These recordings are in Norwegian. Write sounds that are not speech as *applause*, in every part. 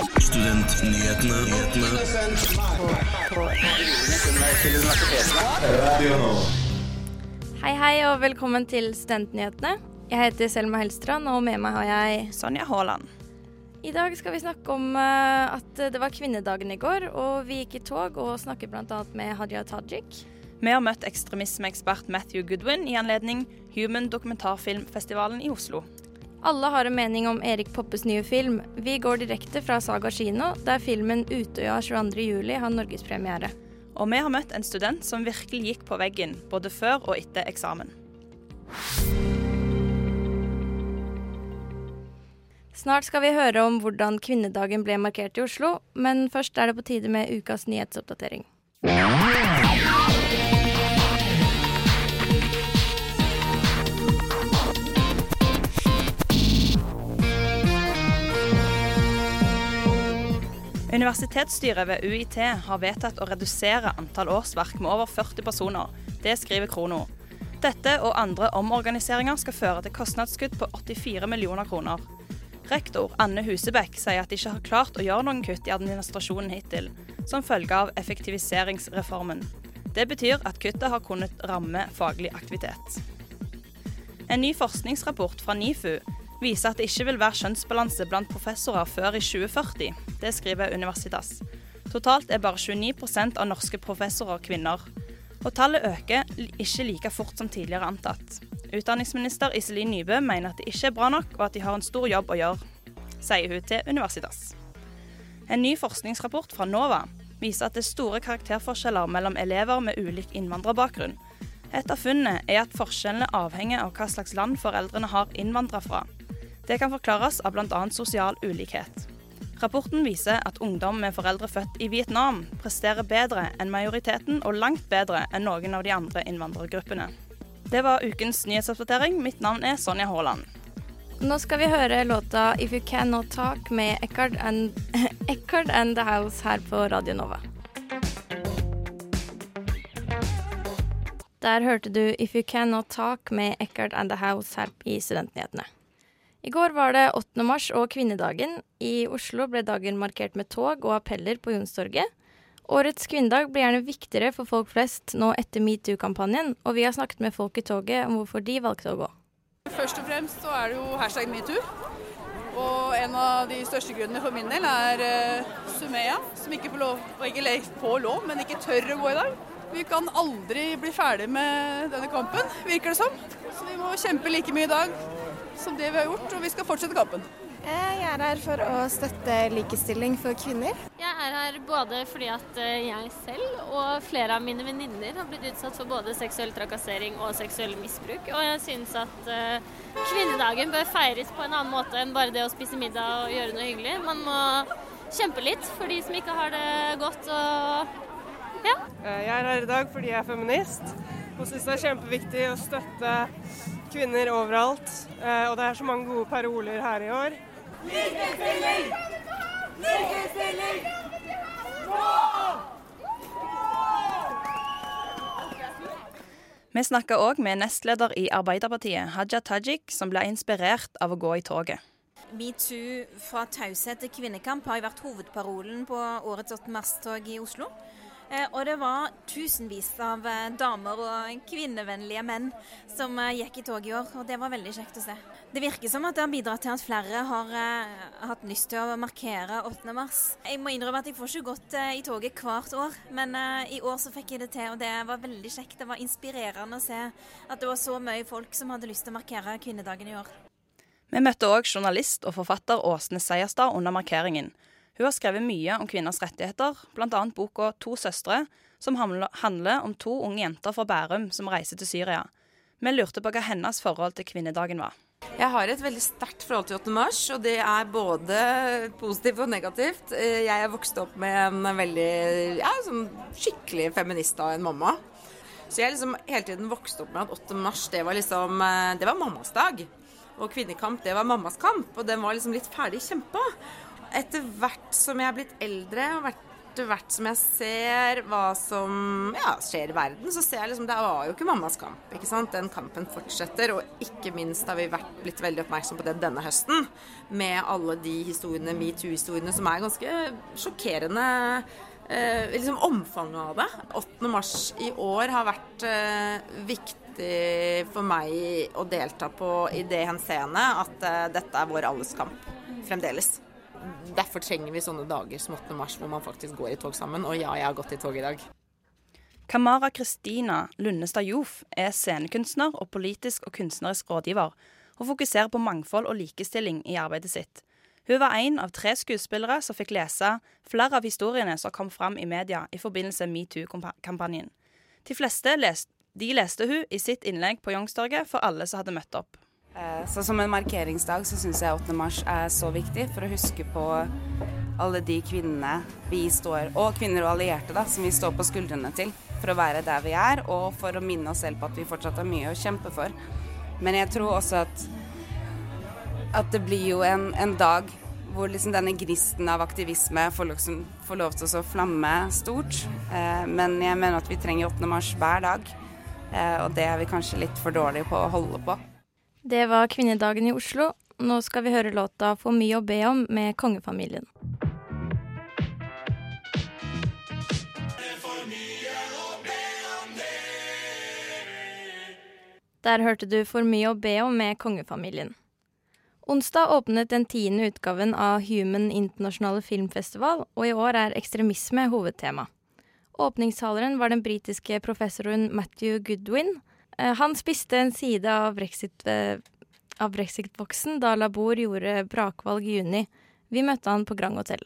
Studentnyhetene. Hei, hei, og velkommen til Studentnyhetene. Jeg heter Selma Hellstrand, og med meg har jeg Sonja Haaland. I dag skal vi snakke om eh, at det var kvinnedagen i går, og vi gikk i tog og snakket bl.a. med Hadia Tajik. Vi har møtt ekstremismeekspert Matthew Goodwin i anledning Human Dokumentarfilmfestivalen i Oslo. Alle har en mening om Erik Poppes nye film. Vi går direkte fra Saga kino, der filmen Utøya 22.07 har norgespremiere. Og vi har møtt en student som virkelig gikk på veggen, både før og etter eksamen. Snart skal vi høre om hvordan kvinnedagen ble markert i Oslo, men først er det på tide med ukas nyhetsoppdatering. Universitetsstyret ved UiT har vedtatt å redusere antall årsverk med over 40 personer. Det skriver Krono. Dette og andre omorganiseringer skal føre til kostnadskutt på 84 millioner kroner. Rektor Anne Husebekk sier at de ikke har klart å gjøre noen kutt i administrasjonen hittil, som følge av effektiviseringsreformen. Det betyr at kuttet har kunnet ramme faglig aktivitet. En ny forskningsrapport fra NIFU viser at det ikke vil være kjønnsbalanse blant professorer før i 2040. Det skriver Universitas. Totalt er bare 29% av norske professorer kvinner. Og tallet øker ikke like fort som tidligere antatt. Utdanningsminister Iselin Nybø mener at det ikke er bra nok, og at de har en stor jobb å gjøre, sier hun til Universitas. En ny forskningsrapport fra NOVA viser at det er store karakterforskjeller mellom elever med ulik innvandrerbakgrunn. Et av funnene er at forskjellene avhenger av hva slags land foreldrene har innvandra fra. Det kan forklares av bl.a. sosial ulikhet. Rapporten viser at ungdom med foreldre født i Vietnam presterer bedre enn majoriteten og langt bedre enn noen av de andre innvandrergruppene. Det var ukens nyhetsoppdatering. Mitt navn er Sonja Haaland. Nå skal vi høre låta 'If You Can Not Talk' med Eckhart and, *laughs* Eckhard and The House her på Radio Nova. Der hørte du 'If You Can Not Talk' med Eckhart and The House her i Studentnyhetene. I går var det 8. mars og kvinnedagen. I Oslo ble dagen markert med tog og appeller på Jonstorget. Årets kvinnedag blir gjerne viktigere for folk flest nå etter metoo-kampanjen, og vi har snakket med folk i toget om hvorfor de valgte å gå. Først og fremst så er det jo hashtag metoo. Og en av de største grunnene for min del er uh, Sumeya, som ikke får lov, ikke får lov, men ikke tør å gå i dag. Vi kan aldri bli ferdig med denne kampen, virker det som. Så vi må kjempe like mye i dag som det vi har gjort, og vi skal fortsette kampen. Jeg er her for å støtte likestilling for kvinner. Jeg er her både fordi at eh, jeg selv og flere av mine venninner har blitt utsatt for både seksuell trakassering og seksuell misbruk. Og jeg syns at eh, kvinnedagen bør feires på en annen måte enn bare det å spise middag og gjøre noe hyggelig. Man må kjempe litt for de som ikke har det godt og ja. Eh, Jeg er her i dag fordi jeg er feminist og syns det er kjempeviktig å støtte kvinner overalt. Eh, Og det er så mange gode paroler her i år. Vi snakka òg med nestleder i Arbeiderpartiet, Haja Tajik, som ble inspirert av å gå i toget. Metoo fra taushet til kvinnekamp har jo vært hovedparolen på årets 8. mars-tog i Oslo. Eh, Og det var tusenvis av eh, damer og kvinnevennlige menn som eh, gikk i tog i år, og det var veldig kjekt å se. Det virker som at det har bidratt til at flere har hatt lyst til å markere 8. mars. Jeg må innrømme at jeg får ikke gått i toget hvert år, men i år så fikk jeg det til, og det var veldig kjekt. Det var inspirerende å se at det var så mye folk som hadde lyst til å markere kvinnedagen i år. Vi møtte òg journalist og forfatter Åsne Seierstad under markeringen. Hun har skrevet mye om kvinners rettigheter, bl.a. boka To søstre, som handler om to unge jenter fra Bærum som reiser til Syria. Vi lurte på hva hennes forhold til kvinnedagen var. Jeg har et veldig sterkt forhold til 8. mars, og det er både positivt og negativt. Eh, Jeg er vokst opp med en veldig ja, sånn skikkelig feminist av en mamma. Så jeg har liksom hele tiden vokst opp med at 8. mars det var liksom eh, Det var mammas dag. Og kvinnekamp det var mammas kamp, og den var liksom litt ferdig kjempa. Etter hvert som jeg er blitt eldre og etter hvert som jeg ser hva som ja, skjer i verden, så ser jeg liksom det var jo ikke mammas kamp. ikke sant? Den kampen fortsetter, og ikke minst har vi vært, blitt veldig oppmerksom på det denne høsten. Med alle de historiene, metoo-historiene, som er ganske sjokkerende. Eh, liksom omfanget av det. 8. mars i år har vært eh, viktig for meg å delta på i det henseende at eh, dette er vår alles kamp fremdeles. Derfor trenger vi sånne dager som 8. mars hvor man faktisk går i tog sammen. Og ja, jeg har gått i tog i dag. Kamara Kristina Lundestad Jof er scenekunstner og politisk og kunstnerisk rådgiver, og fokuserer på mangfold og likestilling i arbeidet sitt. Hun var en av tre skuespillere som fikk lese flere av historiene som kom fram i media i forbindelse med metoo-kampanjen. De fleste leste, de leste hun i sitt innlegg på Youngstorget for alle som hadde møtt opp. Eh, så som en markeringsdag så syns jeg 8. mars er så viktig for å huske på alle de kvinnene vi står, og kvinner og allierte da, som vi står på skuldrene til for å være der vi er, og for å minne oss selv på at vi fortsatt har mye å kjempe for. Men jeg tror også at, at det blir jo en, en dag hvor liksom denne gnisten av aktivisme får, liksom, får lov til å flamme stort. Eh, men jeg mener at vi trenger 8. mars hver dag, eh, og det er vi kanskje litt for dårlige på å holde på. Det var kvinnedagen i Oslo. Nå skal vi høre låta 'For mye å be om' med kongefamilien. Der hørte du 'For mye å be om' med kongefamilien. Onsdag åpnet den tiende utgaven av Human internasjonale filmfestival, og i år er ekstremisme hovedtema. Åpningstaleren var den britiske professoren Matthew Goodwin, han spiste en side av brexit-boksen av brexit da Labour gjorde brakvalg i juni. Vi møtte han på Grand Hotel.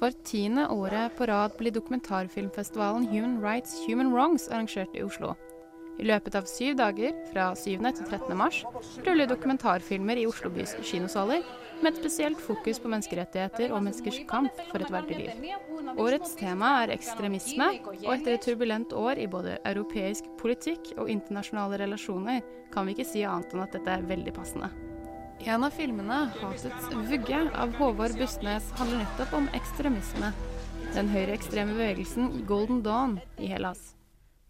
For tiende året på rad blir dokumentarfilmfestivalen Human Rights Human Wrongs arrangert i Oslo. I løpet av syv dager, fra 7. til 13. mars, ruller dokumentarfilmer i Oslo bys kinosaler med et spesielt fokus på menneskerettigheter og menneskers kamp for et verdig liv. Årets tema er ekstremisme, og etter et turbulent år i både europeisk politikk og internasjonale relasjoner, kan vi ikke si annet enn at dette er veldig passende. En av filmene, 'Hatets vugge' av Håvard Bustnes, handler nettopp om ekstremisme. Den høyreekstreme bevegelsen Golden Dawn i Hellas.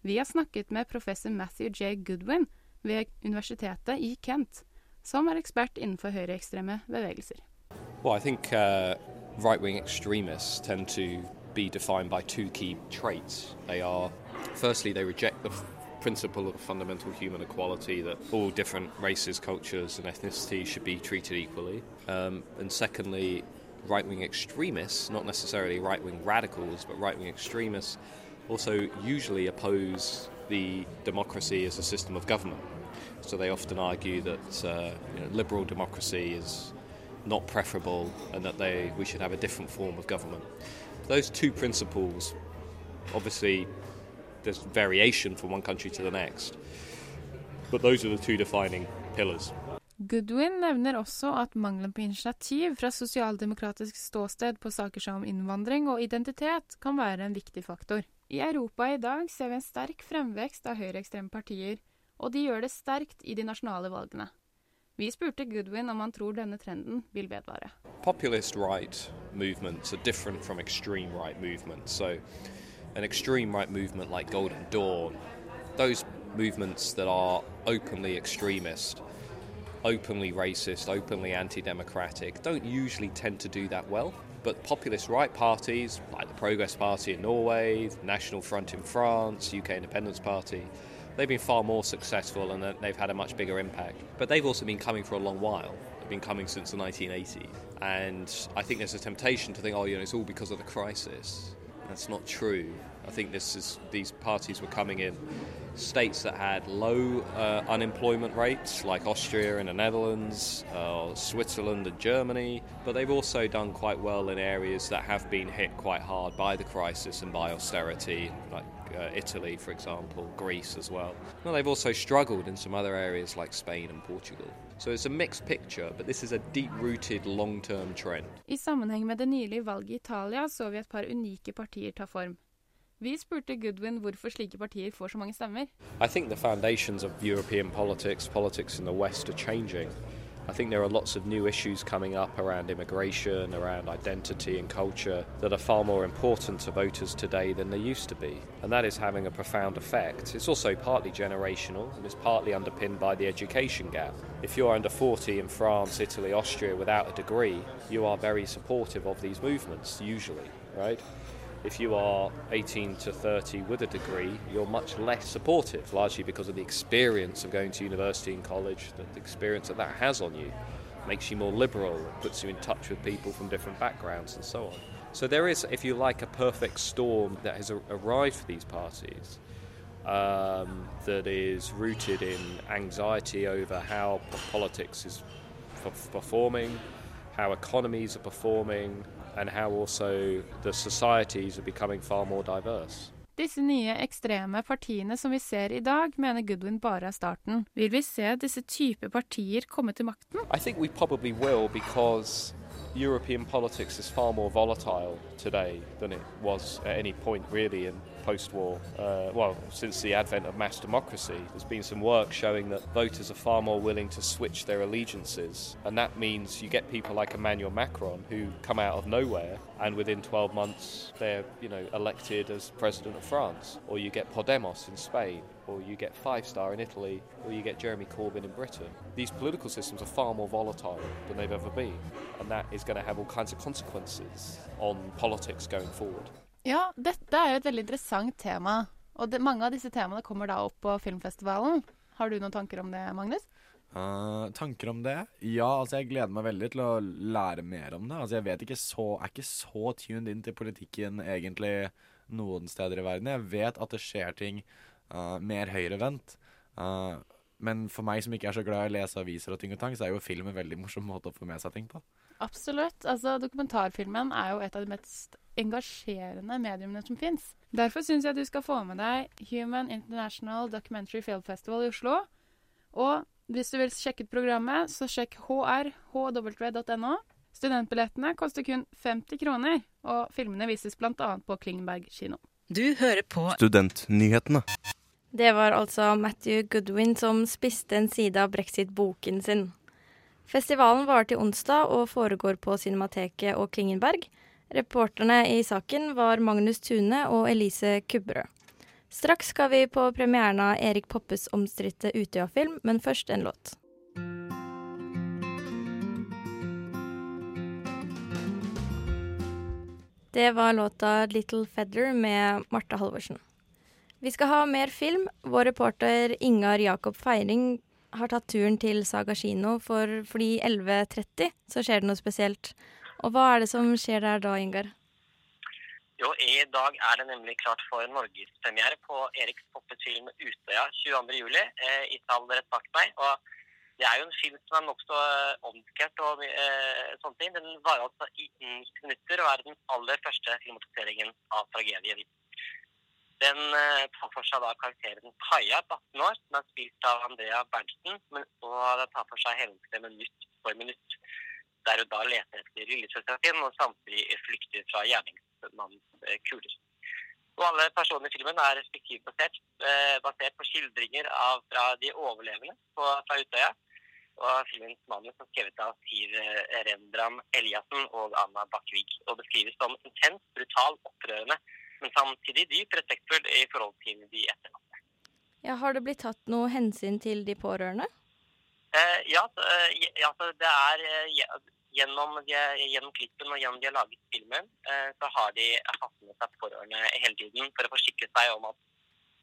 Vi har snakket med professor Matthew J. Goodwin ved Universitetet i Kent som er ekspert innenfor høyreekstreme bevegelser. Well, I think uh, right-wing extremists tend to be defined by two key traits. They are, firstly, they reject the principle of fundamental human equality that all different races, cultures, and ethnicities should be treated equally. Um, and secondly, right wing extremists, not necessarily right wing radicals, but right wing extremists, also usually oppose the democracy as a system of government. So they often argue that uh, you know, liberal democracy is not preferable and that they, we should have a different form of government. Those two principles, obviously, there's variation from one country to the next, but those are the two defining pillars. Goodwin nevner også at mangelen på initiativ fra sosialdemokratisk ståsted på saker som innvandring og identitet kan være en viktig faktor. I Europa i dag ser vi en sterk fremvekst av høyreekstreme partier og de gjør det sterkt i de nasjonale valgene. Vi spurte Goodwin om han tror denne trenden vil vedvare. Populist right movements are different from extreme right movements. So an extreme right movement like Golden Dawn, those movements that are openly extremist, openly racist, openly anti-democratic, don't usually tend to do that well. But populist right parties, like the Progress Party in Norway, National Front in France, UK Independence Party, they've been far more successful and they've had a much bigger impact. But they've also been coming for a long while. They've been coming since the 1980s. And I think there's a temptation to think, oh, you know, it's all because of the crisis. That's not true. I think this is these parties were coming in states that had low uh, unemployment rates, like Austria and the Netherlands, uh, Switzerland and Germany, but they've also done quite well in areas that have been hit quite hard by the crisis and by austerity, like uh, Italy, for example, Greece as well. Well, they've also struggled in some other areas like Spain and Portugal. So it's a mixed picture, but this is a deep-rooted long-term trend. I sammenheng med det nylige valget i Italia så vi et par unike partier ta form. Vi spurte Goodwin hvorfor slike partier får så mange stemmer. I think the foundations of European politics, politics in the West, are changing. I think there are lots of new issues coming up around immigration, around identity and culture that are far more important to voters today than they used to be. And that is having a profound effect. It's also partly generational and it's partly underpinned by the education gap. If you're under 40 in France, Italy, Austria without a degree, you are very supportive of these movements, usually, right? If you are 18 to 30 with a degree, you're much less supportive, largely because of the experience of going to university and college, the experience that that has on you. Makes you more liberal, puts you in touch with people from different backgrounds, and so on. So there is, if you like, a perfect storm that has arrived for these parties um, that is rooted in anxiety over how politics is performing, how economies are performing, and how also the societies are becoming far more diverse. Disse nye ekstreme partiene som vi ser i dag, mener Goodwin bare er starten. Vil vi se disse type partier komme til makten? I think we probably will because European politics is far more volatile today than it was at any point really in post-war, uh, well, since the advent of mass democracy. There's been some work showing that voters are far more willing to switch their allegiances, and that means you get people like Emmanuel Macron who come out of nowhere, and within 12 months they're, you know, elected as president of France, or you get Podemos in Spain, or you get Five Star in Italy, or you get Jeremy Corbyn in Britain. These political systems are far more volatile than they've ever been, and that is going to have all kinds of consequences on politics going forward. Ja, dette er et veldig interessant tema. Og det, mange av disse temaene kommer da opp på filmfestivalen. Har du noen tanker om det, Magnus? Uh, tanker om det? Ja, altså jeg gleder meg veldig til å lære mer om det. Altså jeg vet ikke så, er ikke så tuned inn til politikken egentlig noen steder i verden. Jeg vet at det skjer ting uh, mer høyrevendt. Uh, men for meg som ikke er så glad i å lese aviser og ting og tang, så er jo film en veldig morsom måte å få med seg ting på. Absolutt. Altså, dokumentarfilmen er jo et av de mest engasjerende mediumene som fins. Derfor syns jeg du skal få med deg Human International Documentary Film Festival i Oslo. Og hvis du vil sjekke ut programmet, så sjekk hrhw.no. Studentbillettene koster kun 50 kroner, og filmene vises bl.a. på Klingenberg kino. Du hører på Studentnyhetene. Det var altså Matthew Goodwin som spiste en side av brexit-boken sin. Festivalen varer til onsdag og foregår på Cinemateket og Klingenberg. Reporterne i saken var Magnus Tune og Elise Kubberød. Straks skal vi på premieren av Erik Poppes omstridte Utøya-film, men først en låt. Det var låta 'Little Feather' med Marte Halvorsen. Vi skal ha mer film. Vår reporter Ingar Jakob Feiring har tatt turen til Saga kino, for fordi 11.30 så skjer det noe spesielt. Og hva er det som skjer der da, Ingar? Jo, I dag er det nemlig klart for norgespremiere på Eriks poppefilm 'Utøya' 22.07. Eh, i salen rett bak meg. og Det er jo en film som er nokså eh, omdiskert og eh, sånne ting. Den varer altså i 90 minutter og er den aller første filmatiseringen av tragedien. Den uh, tar for seg da karakteren Kaja på 18 år, som er spilt av Andrea Berntsen. Og den tar for seg hendelsene minutt for minutt, der hun da leter etter lillesøsteren sin og samtidig flykter fra gjerningsmannens uh, kuler. Og alle personene i filmen er respektivt basert, uh, basert på skildringer av, fra de overlevende på, fra Utøya. Og filmens manus er skrevet av Siv Rendram Eliassen og Anna Bakkvig. og beskrives som intens, brutal, opprørende men samtidig dypt respektfull i forhold til de etterlatte. Ja, har det blitt tatt noe hensyn til de pårørende? Eh, ja, ja, det er eh, gjennom, gjennom, klippen og gjennom de har laget filmen, eh, så har de hatt med seg pårørende hele tiden for å forsikre seg om at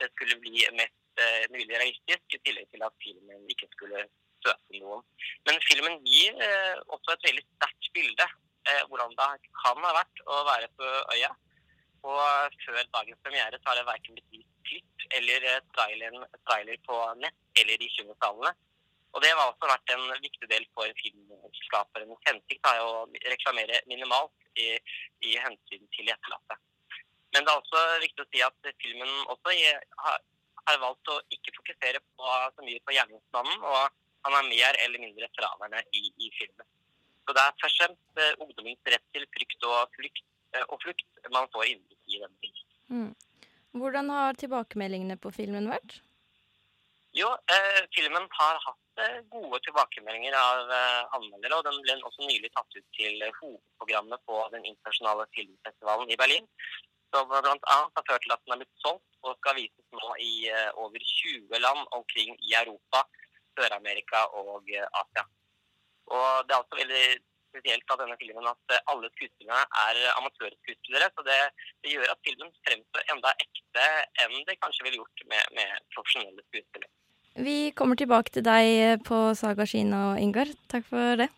det skulle bli mest eh, mulig realistisk, i tillegg til at filmen ikke skulle støte noen. Men filmen gir eh, også et veldig sterkt bilde eh, hvordan det kan ha vært å være på øya. Og før dagens premiere så har det verken blitt vist klipp eller trailer, trailer på nett eller i kinosalene. Og det har også vært en viktig del for filmskaperens hensikt, da, å reklamere minimalt i, i hensyn til etterlatte. Men det er også viktig å si at filmen også har, har valgt å ikke fokusere på, så mye på gjerningsmannen, og han er mer eller mindre fraværende i, i filmen. Så det er først og fremst eh, ungdommens rett til frykt og flukt Eh, og flukt man får innblikk i denne filmen. Mm. Hvordan har tilbakemeldingene på filmen vært? Jo, eh, filmen har hatt eh, gode tilbakemeldinger av eh, anmeldere. Og den ble også nylig tatt ut til eh, hovedprogrammet på den internasjonale filmfestivalen i Berlin. Som bl.a. har ført til at den er blitt solgt og skal vises nå i eh, over 20 land omkring i Europa, Sør-Amerika og eh, Asia. Og det er også veldig spesielt av denne filmen at eh, alle skuespillerne er amatørskuespillere. Så det, det gjør at filmen fremstår enda ekte enn det kanskje ville gjort med, med profesjonelle skuespillere. Vi kommer tilbake til deg på Saga kino, Ingar. Takk for det.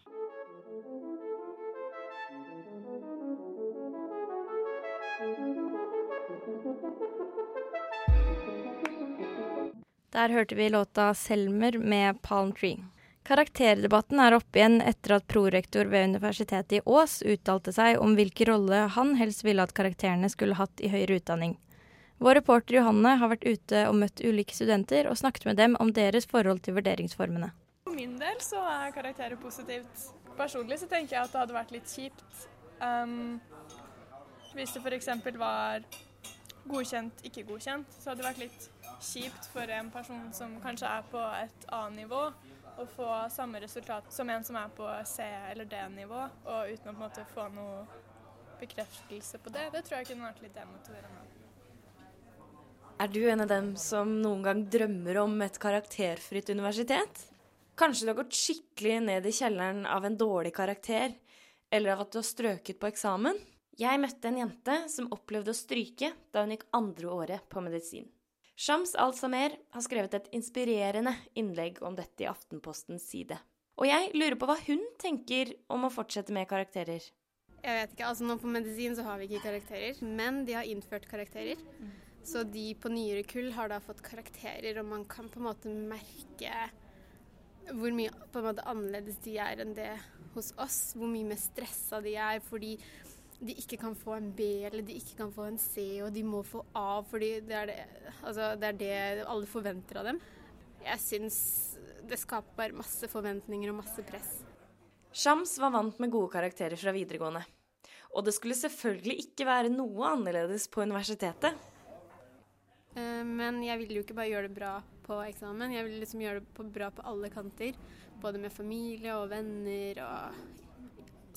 Der hørte vi låta 'Selmer' med 'Palm Tree'. Karakterdebatten er oppe igjen etter at prorektor ved Universitetet i Ås uttalte seg om hvilken rolle han helst ville at karakterene skulle hatt i høyere utdanning. Vår reporter Johanne har vært ute og møtt ulike studenter og snakket med dem om deres forhold til vurderingsformene. For min del så er karakterer positivt. Personlig så tenker jeg at det hadde vært litt kjipt um, hvis det f.eks. var godkjent, ikke godkjent. Så hadde det vært litt kjipt for en person som kanskje er på et A-nivå, å få samme resultat som en som er på C- eller D-nivå, og uten å på en måte få noe bekreftelse på det. Det tror jeg kunne vært litt demotiverende. Er du en av dem som noen gang drømmer om et karakterfritt universitet? Kanskje du har gått skikkelig ned i kjelleren av en dårlig karakter, eller av at du har strøket på eksamen? Jeg møtte en jente som opplevde å stryke da hun gikk andre året på medisin. Shams Al-Samer har skrevet et inspirerende innlegg om dette i Aftenpostens side. Og jeg lurer på hva hun tenker om å fortsette med karakterer. Jeg vet ikke, altså nå på medisin så har vi ikke karakterer, men de har innført karakterer. Så de på nyere kull har da fått karakterer, og man kan på en måte merke hvor mye på en måte annerledes de er enn det hos oss. Hvor mye mer stressa de er fordi de ikke kan få en B eller de ikke kan få en C, og de må få A fordi det er det, altså det, er det alle forventer av dem. Jeg syns det skaper masse forventninger og masse press. Shams var vant med gode karakterer fra videregående. Og det skulle selvfølgelig ikke være noe annerledes på universitetet. Eh, Men jeg ville jo ikke bare gjøre det bra på eksamen, jeg ville liksom gjøre det bra på alle kanter. Både med familie og venner og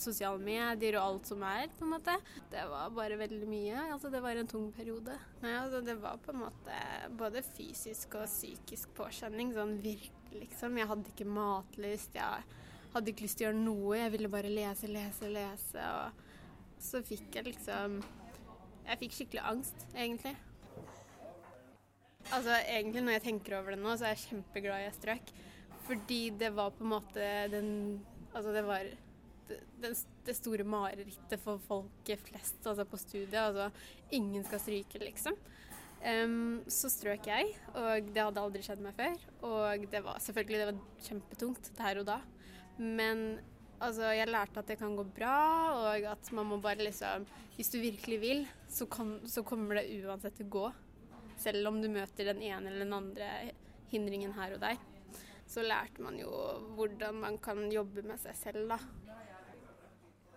sosiale medier og alt som er, på en måte. Det var bare veldig mye. Altså, det var en tung periode. Nei, altså, det var på en måte både fysisk og psykisk påkjenning, sånn virkelig, liksom. Jeg hadde ikke matlyst, jeg hadde ikke lyst til å gjøre noe, jeg ville bare lese, lese, lese. Og så fikk jeg liksom Jeg fikk skikkelig angst, egentlig. Altså, egentlig når jeg tenker over det nå, så er jeg kjempeglad jeg strøk. Fordi det var på en måte den Altså, det var det, store marerittet for folket flest altså på studiet. Altså, ingen skal stryke, liksom. Um, så strøk jeg, og det hadde aldri skjedd meg før. Og det var selvfølgelig det var kjempetungt der og da. Men altså, jeg lærte at det kan gå bra, og at man må bare liksom Hvis du virkelig vil, så, kan, så kommer det uansett til å gå. Selv om du møter den ene eller den andre hindringen her og der. Så lærte man jo hvordan man kan jobbe med seg selv, da.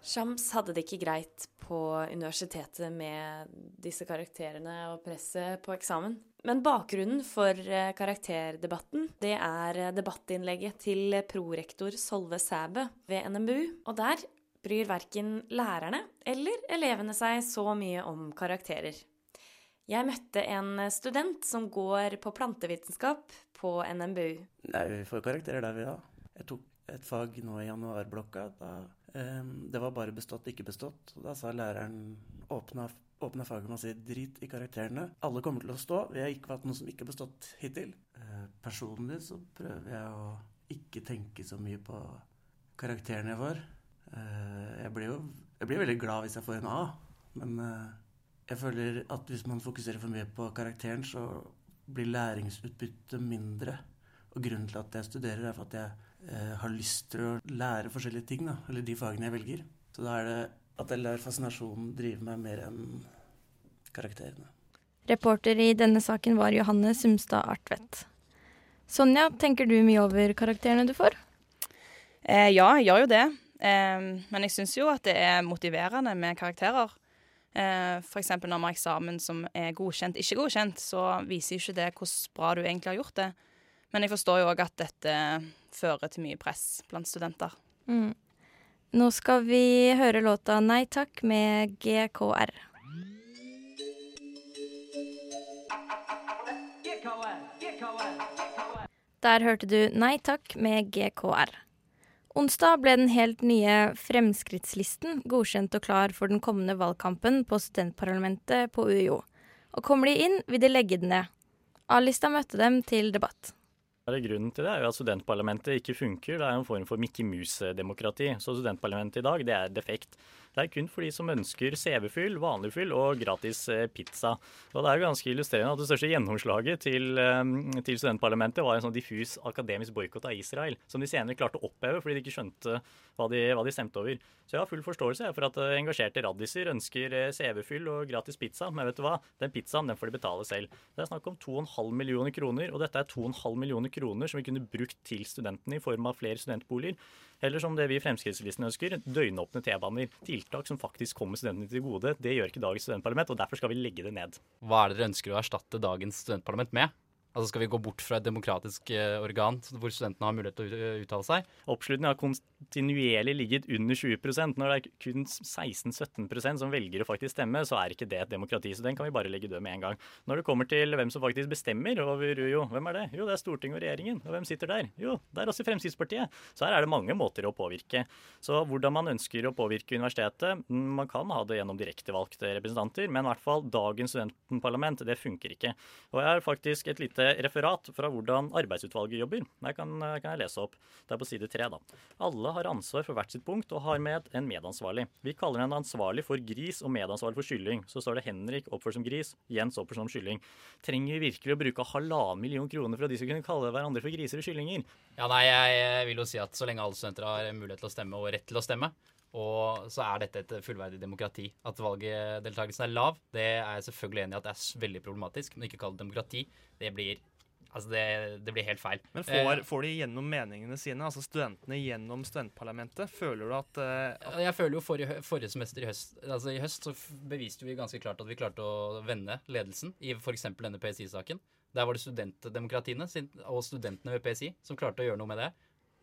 Shams hadde det ikke greit på universitetet med disse karakterene og presset på eksamen. Men bakgrunnen for eh, karakterdebatten, det er eh, debattinnlegget til prorektor Solve Sæbø ved NMBU. Og der bryr verken lærerne eller elevene seg så mye om karakterer. Jeg møtte en student som går på plantevitenskap på NMBU. Nei, vi får karakterer der, vi da. Jeg tok et fag nå i januarblokka. Da, det var bare bestått, ikke bestått. Da sa læreren åpna, åpna faget med å si drit i karakterene. Alle kommer til å stå. Vi har ikke hatt noen som ikke har bestått hittil. Eh, personlig så prøver jeg å ikke tenke så mye på karakterene jeg får. Eh, jeg blir jo jeg blir veldig glad hvis jeg får en A, men eh, jeg føler at hvis man fokuserer for mye på karakteren, så blir læringsutbyttet mindre. Og grunnen til at jeg studerer, er for at jeg har lyst til å lære forskjellige ting, da, eller de fagene jeg velger. Så da er det at jeg lar fascinasjonen drive meg mer enn karakterene. Reporter i denne saken var Johanne Sumstad Artvedt. Sonja, tenker du mye over karakterene du får? Eh, ja, jeg gjør jo det. Eh, men jeg syns jo at det er motiverende med karakterer. Eh, F.eks. når vi har eksamen som er godkjent, ikke godkjent, så viser ikke det hvordan bra du egentlig har gjort det. Men jeg forstår jo òg at dette fører til mye press blant studenter. Mm. Nå skal vi høre låta 'Nei takk' med GKR. Der hørte du 'Nei takk' med GKR. Onsdag ble den helt nye Fremskrittslisten godkjent og klar for den kommende valgkampen på studentparlamentet på UiO. Og kommer de inn, vil de legge den ned. A-lista møtte dem til debatt. Grunnen til det er jo at studentparlamentet ikke funker. Det er en form for Mickey Mouse-demokrati. Så studentparlamentet i dag, det er defekt. Det er kun for de som ønsker CV-fyll, vanlig fyll og gratis eh, pizza. Og det er jo ganske illustrerende at det største gjennomslaget til, eh, til studentparlamentet var en sånn diffus akademisk boikott av Israel, som de senere klarte å oppheve fordi de ikke skjønte hva de, hva de stemte over. Så jeg har full forståelse for at eh, engasjerte raddiser ønsker CV-fyll og gratis pizza, men vet du hva? Den pizzaen den får de betale selv. Det er snakk om 2,5 millioner kroner, og dette er 2,5 millioner kroner som vi kunne brukt til studentene i form av flere studentboliger. Eller som det vi i Fremskrittslisten ønsker, døgnåpne T-baner. Tiltak som faktisk kommer studentene til gode. Det gjør ikke dagens studentparlament, og derfor skal vi legge det ned. Hva er det dere ønsker å erstatte dagens studentparlament med? Altså Skal vi gå bort fra et demokratisk eh, organ hvor studentene har mulighet til å uttale seg? Oppslutningen har kontinuerlig ligget under 20% Når det er kun 16-17% som velger å faktisk stemme, så er ikke det et demokrati. Så den kan vi bare legge død med en gang. Når det kommer til hvem som faktisk bestemmer over UiO, hvem er det? Jo, det er Stortinget og regjeringen. Og hvem sitter der? Jo, det er også Fremskrittspartiet. Så her er det mange måter å påvirke. Så hvordan man ønsker å påvirke universitetet mm, Man kan ha det gjennom direktevalgte representanter, men i hvert fall dagens studentparlament, det funker ikke. Og jeg har faktisk et lite referat fra hvordan arbeidsutvalget jobber. Det kan, kan, jeg lese opp. Det er på side tre, da. Alle har ansvar for hvert sitt punkt og har med en medansvarlig. Vi kaller den ansvarlig for gris og medansvarlig for kylling. Så står det Henrik oppført som gris, Jens oppført som kylling. Trenger vi virkelig å bruke halvannen million kroner for at de skal kunne kalle hverandre for griser og kyllinger? Ja, nei, jeg vil jo si at så lenge alle studenter har mulighet til å stemme og rett til å stemme, og så er dette et fullverdig demokrati. At valgdeltakelsen er lav, det er jeg selvfølgelig enig i at det er veldig problematisk. Men ikke kall det demokrati. Det blir Altså det, det, blir helt feil. Men får, får, de gjennom meningene sine, altså studentene gjennom studentparlamentet? Føler du at, uh, at Jeg føler jo forrige, forrige, semester i høst Altså i høst så beviste vi ganske klart at vi klarte å vende ledelsen i f.eks. denne PSI-saken. Der var det studentdemokratiene og studentene ved PSI som klarte å gjøre noe med det.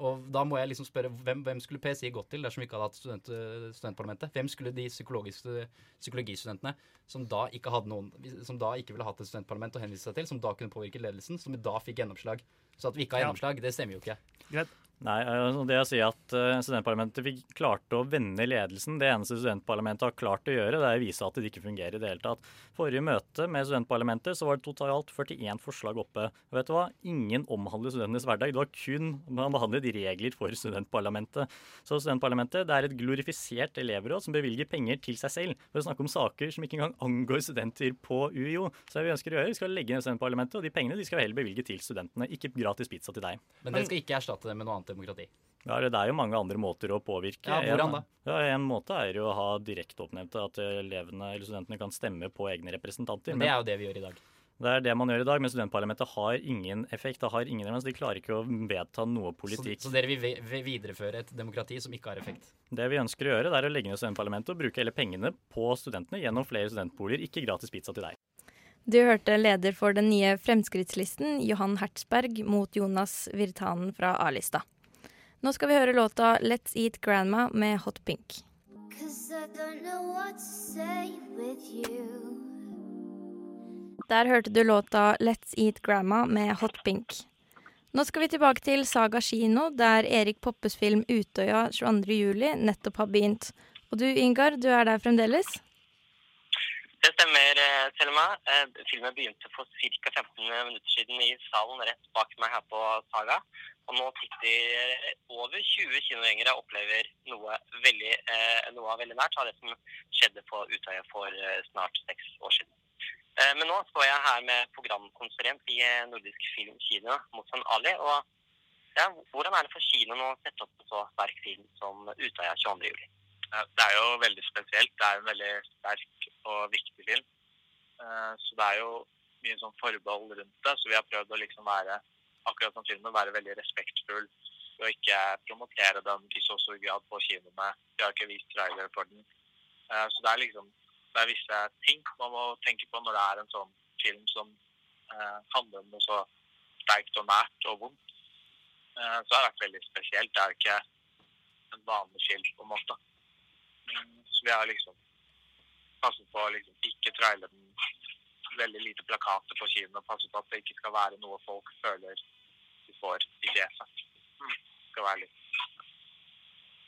Og da må jeg liksom spørre hvem, hvem skulle PSI gått til dersom vi ikke hadde hatt student, studentparlamentet? Hvem skulle de psykologistudentene som da ikke hadde noen Som da ikke ville hatt et studentparlament å henvise seg til, som da kunne påvirke ledelsen, som da fikk gjennomslag? Så at vi ikke har gjennomslag, det stemmer jo ikke. Greit. Nei, altså, det å si at uh, studentparlamentet fikk klarte å vende ledelsen, det eneste studentparlamentet har klart å gjøre, det er å vise at det ikke fungerer i det hele tatt. Forrige møte med studentparlamentet så var det totalt 41 forslag oppe. Og vet du hva? Ingen omhandler studentenes hverdag. Det var kun man behandlet regler for studentparlamentet. Så studentparlamentet det er et glorifisert elevråd som bevilger penger til seg selv for å snakke om saker som ikke engang angår studenter på UiO. Så det vi ønsker å gjøre, vi skal legge ned studentparlamentet, og de pengene de skal heller bevilge til studentene, ikke gratis pizza til deg. Men det skal ikke erstatte det med noe annet demokrati? Ja, Det er jo mange andre måter å påvirke. Ja, hvordan da? Ja, En måte er jo å ha direkteoppnevnte, at elevene eller studentene kan stemme på egne representanter. Men det er jo det vi gjør i dag. Det er det man gjør i dag, men studentparlamentet har ingen effekt. Det har ingen De klarer ikke å vedta noe politikk. Så, så dere vil videreføre et demokrati som ikke har effekt? Det vi ønsker å gjøre, det er å legge ned studentparlamentet og bruke hele pengene på studentene gjennom flere studentboliger, ikke gratis pizza til deg. Du hørte leder for den nye Fremskrittslisten, Johan Hertzberg, mot Jonas Virtanen fra A-lista. Nå skal vi høre låta 'Let's Eat Grandma' med Hot Pink. Der hørte du låta 'Let's Eat Grandma' med Hot Pink. Nå skal vi tilbake til Saga kino, der Erik Poppes film 'Utøya 22.07' nettopp har begynt. Og du Ingar, du er der fremdeles? Det stemmer, eh, Selma. Eh, filmen begynte for ca. 15 minutter siden i salen rett bak meg her på Saga. Og nå sitter over 20 kinogjengere og opplever noe veldig, eh, noe veldig nært av det som skjedde på Utøya for snart seks år siden. Men nå står jeg her med programkonsulent i Nordisk Film Kino, Mozan Ali. og ja, Hvordan er det for kinoen å sette opp en så sterk film som Utøya 22.07? Det er jo veldig spesielt. Det er en veldig sterk og viktig film. Eh, så det er jo mye sånn forbehold rundt det. Så vi har prøvd å liksom være akkurat som filmen, være veldig respektfull og ikke promotere den i så stor grad på kinoene. Vi har ikke vist trailer for den. Eh, så det er liksom det er visse ting man må tenke på når det er en sånn film som eh, handler om noe så sterkt og nært og vondt. Så så har det vært veldig spesielt. Det er ikke en vanlig film, på en måte. Mm, Så vi har liksom passet på å liksom ikke traile den veldig lite plakater på kino. Passe på at det ikke skal være noe folk føler de får i fjeset. Mm. Det skal være litt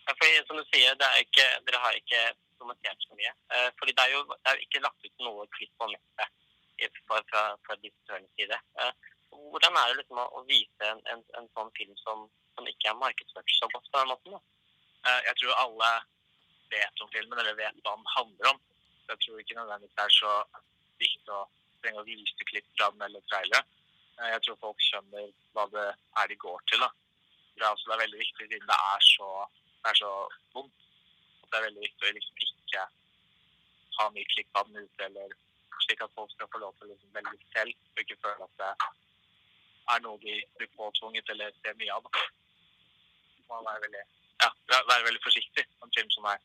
Ja, for som du sier, er ikke, dere har ikke kommentert så mye. Eh, fordi det er jo det er jo ikke lagt ut noe klipp på nettet fra, fra, fra side. Eh, hvordan er det liksom å, å vise en, en, en sånn film som, som ikke er markedsført så godt på den måten? da? Eh, Jeg tror alle vet om filmen, eller vet hva den handler om. Jeg tror ikke nødvendigvis det er så viktig å trenge å vise klipp fra den eller trailere. Eh, Jeg tror folk skjønner hva det er de går til. da. Det er, også, det er veldig viktig siden det er så, det er så vondt. Det er veldig viktig å liksom ikke ha mye klipp av den ute, eller slik at folk skal få lov til å liksom velge selv, og ikke føle at det er noe de blir påtvunget eller ser mye av. Man må være veldig, ja, være veldig forsiktig på en film som er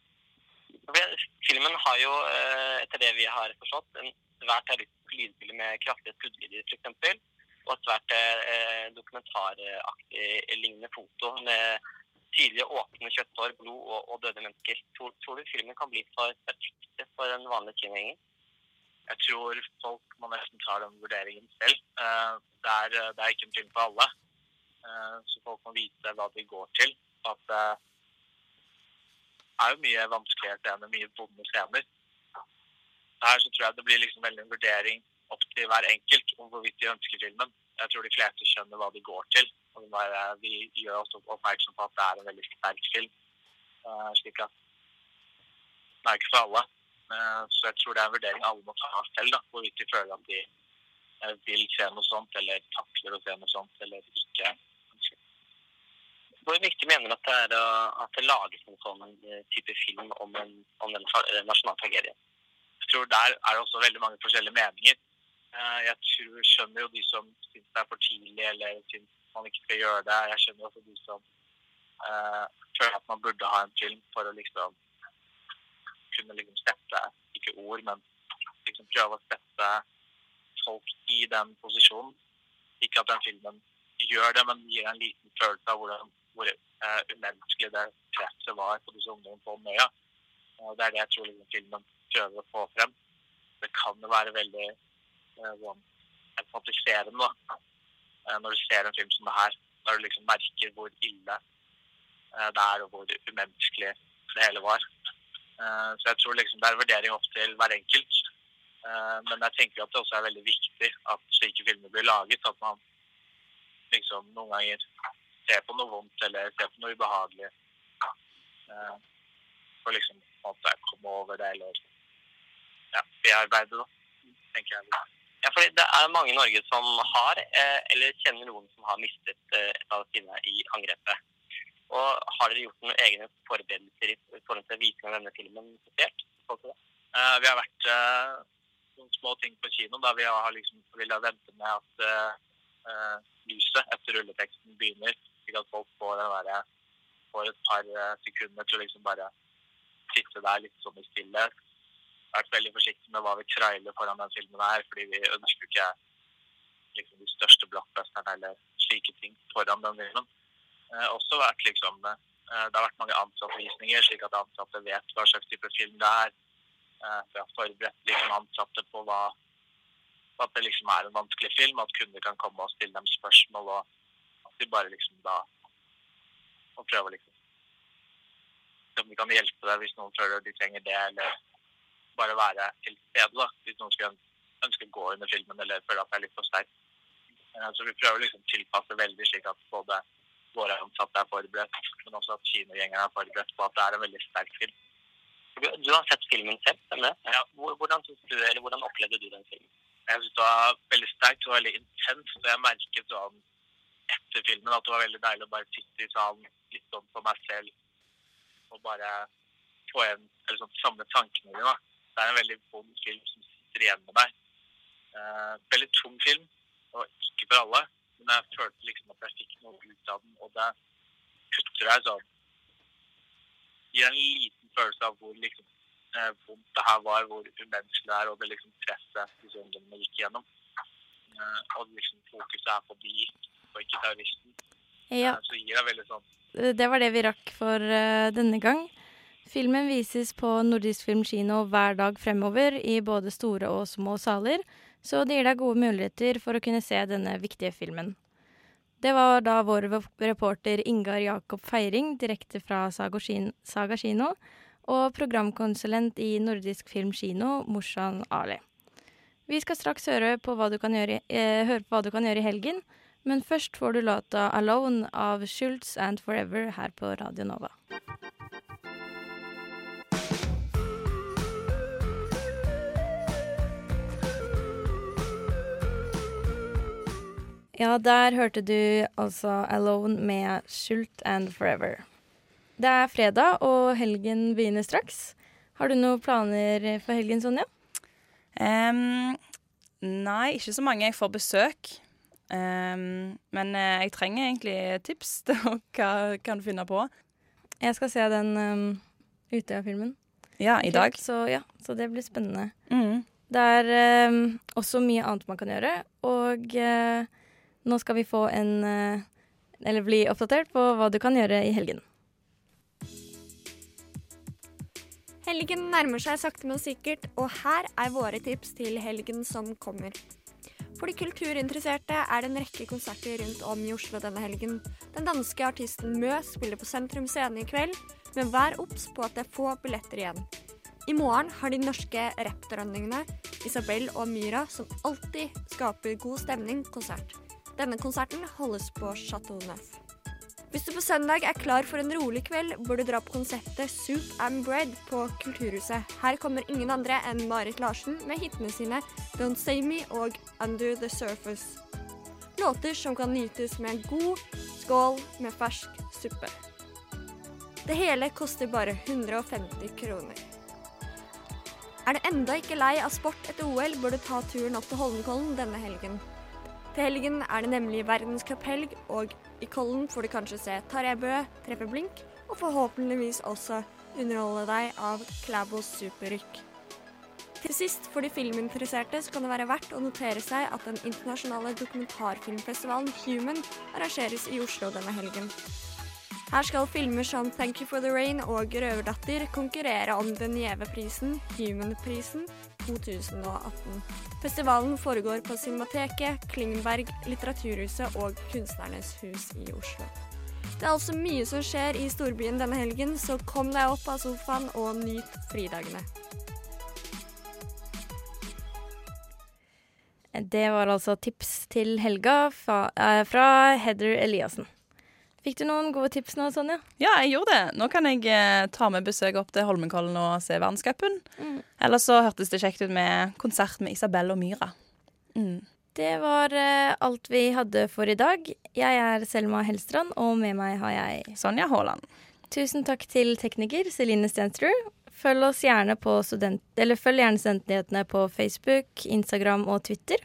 Filmen har jo, eh, etter det vi har forstått, en svært lydbilde med kraftige skuddlyder f.eks. Og et svært eh, dokumentaraktig lignende foto med tydelige åpne kjøtthår, blod og, og døde mennesker. Tror, tror du filmen kan bli for perfekt for en vanlig kinogjenger? Jeg tror folk må nesten ta den vurderingen selv. Eh, Det er, det er ikke en film for alle. Eh, Så folk må vite hva de går til. At det er jo mye vanskeligere scener, mye vonde scener. Her så tror jeg det blir liksom veldig en vurdering opp til hver enkelt om hvorvidt de ønsker filmen. Jeg tror de fleste skjønner hva de går til. Og er- vi gjør også oppmerksom på at det er en veldig sterk film. Eh, Slik at den er ikke for alle. Eh, Så jeg tror det er en vurdering alle må ta selv, da, hvorvidt de føler at de eh, vil se noe sånt, eller takler å se noe sånt, eller ikke. Hvor viktig mener du at det er at det lages en sånn eh, type film om en, om den tra- eh, nasjonal tragedie? Jeg tror der er det også veldig mange forskjellige meninger. Eh, Jeg tror, skjønner jo de som syns det er for tidlig, eller syns man ikke skal gjøre det. Jeg skjønner også de som uh, føler at man burde ha en film for å liksom kunne liksom sette, ikke ord, men liksom prøve å sette folk i den posisjonen. Ikke at den filmen gjør det, men gir en liten følelse av hvordan, hvor uh, umenneskelig det presset var på disse ungdommene på Møya. Og det er det jeg tror liksom, filmen prøver å få frem. Det kan jo være veldig sånn empatiserende da. Når du ser en film som det her. Når du liksom merker hvor ille eh, det er, og hvor umenneskelig det hele var. Eh, så jeg tror liksom det er vurdering opp til hver enkelt. Eh, men jeg tenker at det også er veldig viktig at slike filmer blir laget. At man liksom noen ganger ser på noe vondt eller ser på noe ubehagelig. Eh, for liksom at jeg kommer komme over det eller ja, bearbeide da, tenker jeg. Ja, fordi det er mange i Norge som har, eh, eller kjenner noen som har mistet eh, et av sine i angrepet. Og har dere gjort noen egne forberedelser i forhold til visning av denne filmen? Eh, vi har vært eh, noen små ting på kino da vi har liksom villet vente med at lyset etter rulleteksten begynner, slik at folk får, der, får et par sekunder til å liksom bare sitte der litt sånn i stillhet. Vært veldig forsiktige med hva vi trailer foran den filmen her, fordi vi ønsker ikke liksom, de største blockbusterne eller slike ting foran den filmen. Eh, også vært liksom eh, Det har vært mange ansattvisninger, slik at ansatte vet hva slags type film det er. Eh, vi har forberedt liksom, ansatte på hva at det liksom er en vanskelig film, at kunder kan komme og stille dem spørsmål, og at de bare liksom da og prøve å liksom om de kan hjelpe deg hvis noen føler de trenger det, eller bare være til stede da, hvis noen skulle ønske å gå under filmen eller føle at det er litt for sterkt. Eh, Så vi prøver liksom å tilpasse veldig slik at både våre ansatte er forberedt, men også at kinogjengerne er forberedt på at det er en veldig sterk film. Du, du har sett filmen selv, stemmer det? Ja. Hvor- Hvordan, du, eller hvordan opplevde du den filmen? Jeg synes det var veldig sterkt og veldig intenst, og jeg merket sånn etter filmen at det var veldig deilig å bare sitte i salen litt sånn for meg selv og bare få igjen, eller sånn samle tankene dine. Det er en veldig vond film som sitter igjen med deg. Uh, veldig tung film, og ikke for alle, men jeg følte liksom at jeg fikk noe ut av den, og det kutter deg sånn gir en liten følelse av hvor liksom uh, vondt det her var, hvor umenneskelig det er, og det liksom presset disse ungdommene gikk gjennom. Uh, og liksom fokuset er på de, og ikke terroristen. Ja. Eh, Så gir det veldig sånn Det var det vi rakk for eh, denne gang. Filmen vises på Nordisk Filmkino hver dag fremover i både store og små saler, så det gir deg gode muligheter for å kunne se denne viktige filmen. Det var da vår reporter Ingar Jakob Feiring direkte fra Saga kino, og programkonsulent i Nordisk Film Kino, Morsan Ali. Vi skal straks høre på hva du kan gjøre, eh, høre på hva du kan gjøre i helgen, men først får du låta 'Alone' av Schultz and Forever her på Radio Nova. Ja, der hørte du altså 'Alone' med Schult and Forever. Det er fredag, og helgen begynner straks. Har du noen planer for helgen, Sonja? Um, nei, ikke så mange. Jeg får besøk. Um, men eh, jeg trenger egentlig tips *laughs* til hva kan du finne på. Jeg skal se den um, Utøya-filmen. Ja, i dag. Så ja, så det blir spennende. Mm. Det er um, også mye annet man kan gjøre, og eh, nå skal vi få en eh, Eller bli oppdatert på hva du kan gjøre i helgen. Helgen nærmer seg sakte, men sikkert, og her er våre tips til helgen som kommer. For de kulturinteresserte er det en rekke konserter rundt om i Oslo denne helgen. Den danske artisten Mø spiller på Sentrum Scene i kveld, men vær obs på at det er få billetter igjen. I morgen har de norske rappdronningene Isabel og Myra, som alltid skaper god stemning, konsert. Denne konserten holdes på Chateau Neuf. Hvis du på søndag er klar for en rolig kveld, bør du dra på konseptet Soup and Bread på Kulturhuset. Her kommer ingen andre enn Marit Larsen med hitene sine Don't Say Me og Under The Surface. Låter som kan nytes med en god skål med fersk suppe. Det hele koster bare 150 kroner. Er du enda ikke lei av sport etter OL, bør du ta turen opp til Holmenkollen denne helgen. Til helgen er det nemlig verdenscuphelg, og i Kollen får du kanskje se Tarjei Bø treffe blink, og forhåpentligvis også underholde deg av Klæbos superrykk. Til sist, for de filminteresserte, så kan det være verdt å notere seg at den internasjonale dokumentarfilmfestivalen Human arrangeres i Oslo denne helgen. Her skal filmer som Thank You for the Rain og Røverdatter konkurrere om den gjeve prisen, Human-prisen 2018. Festivalen foregår på Cinemateket, Klingenberg, Litteraturhuset og Kunstnernes hus i Oslo. Det er altså mye som skjer i storbyen denne helgen, så kom deg opp av sofaen og nyt fridagene. Det var altså tips til helga fra, eh, fra Heather Eliassen. Fikk du noen gode tips nå, Sonja? Ja, jeg gjorde det. Nå kan jeg eh, ta med besøk opp til Holmenkollen og se verdenscupen. Mm. Ellers så hørtes det kjekt ut med konsert med Isabel og Myra. Mm. Det var eh, alt vi hadde for i dag. Jeg er Selma Hellstrand, og med meg har jeg Sonja Haaland. Tusen takk til tekniker Celine Stensrud. Følg oss gjerne på student... Eller følg gjerne Studentnyhetene på Facebook, Instagram og Twitter.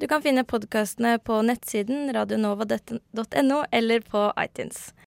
Du kan finne podkastene på nettsiden radionova.no eller på iTunes.